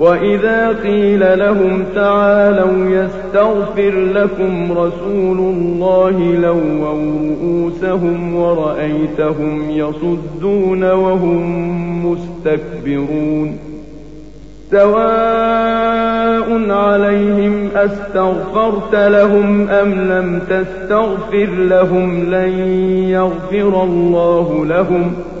وإذا قيل لهم تعالوا يستغفر لكم رسول الله لووا رؤوسهم ورأيتهم يصدون وهم مستكبرون سواء عليهم أستغفرت لهم أم لم تستغفر لهم لن يغفر الله لهم ۖ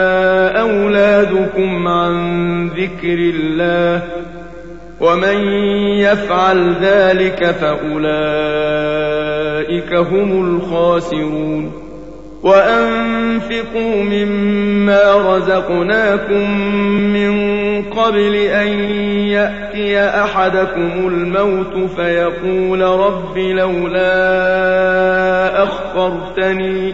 أولادكم عن ذكر الله ومن يفعل ذلك فأولئك هم الخاسرون. وأنفقوا مما رزقناكم من قبل أن يأتي أحدكم الموت فيقول رب لولا أخرتني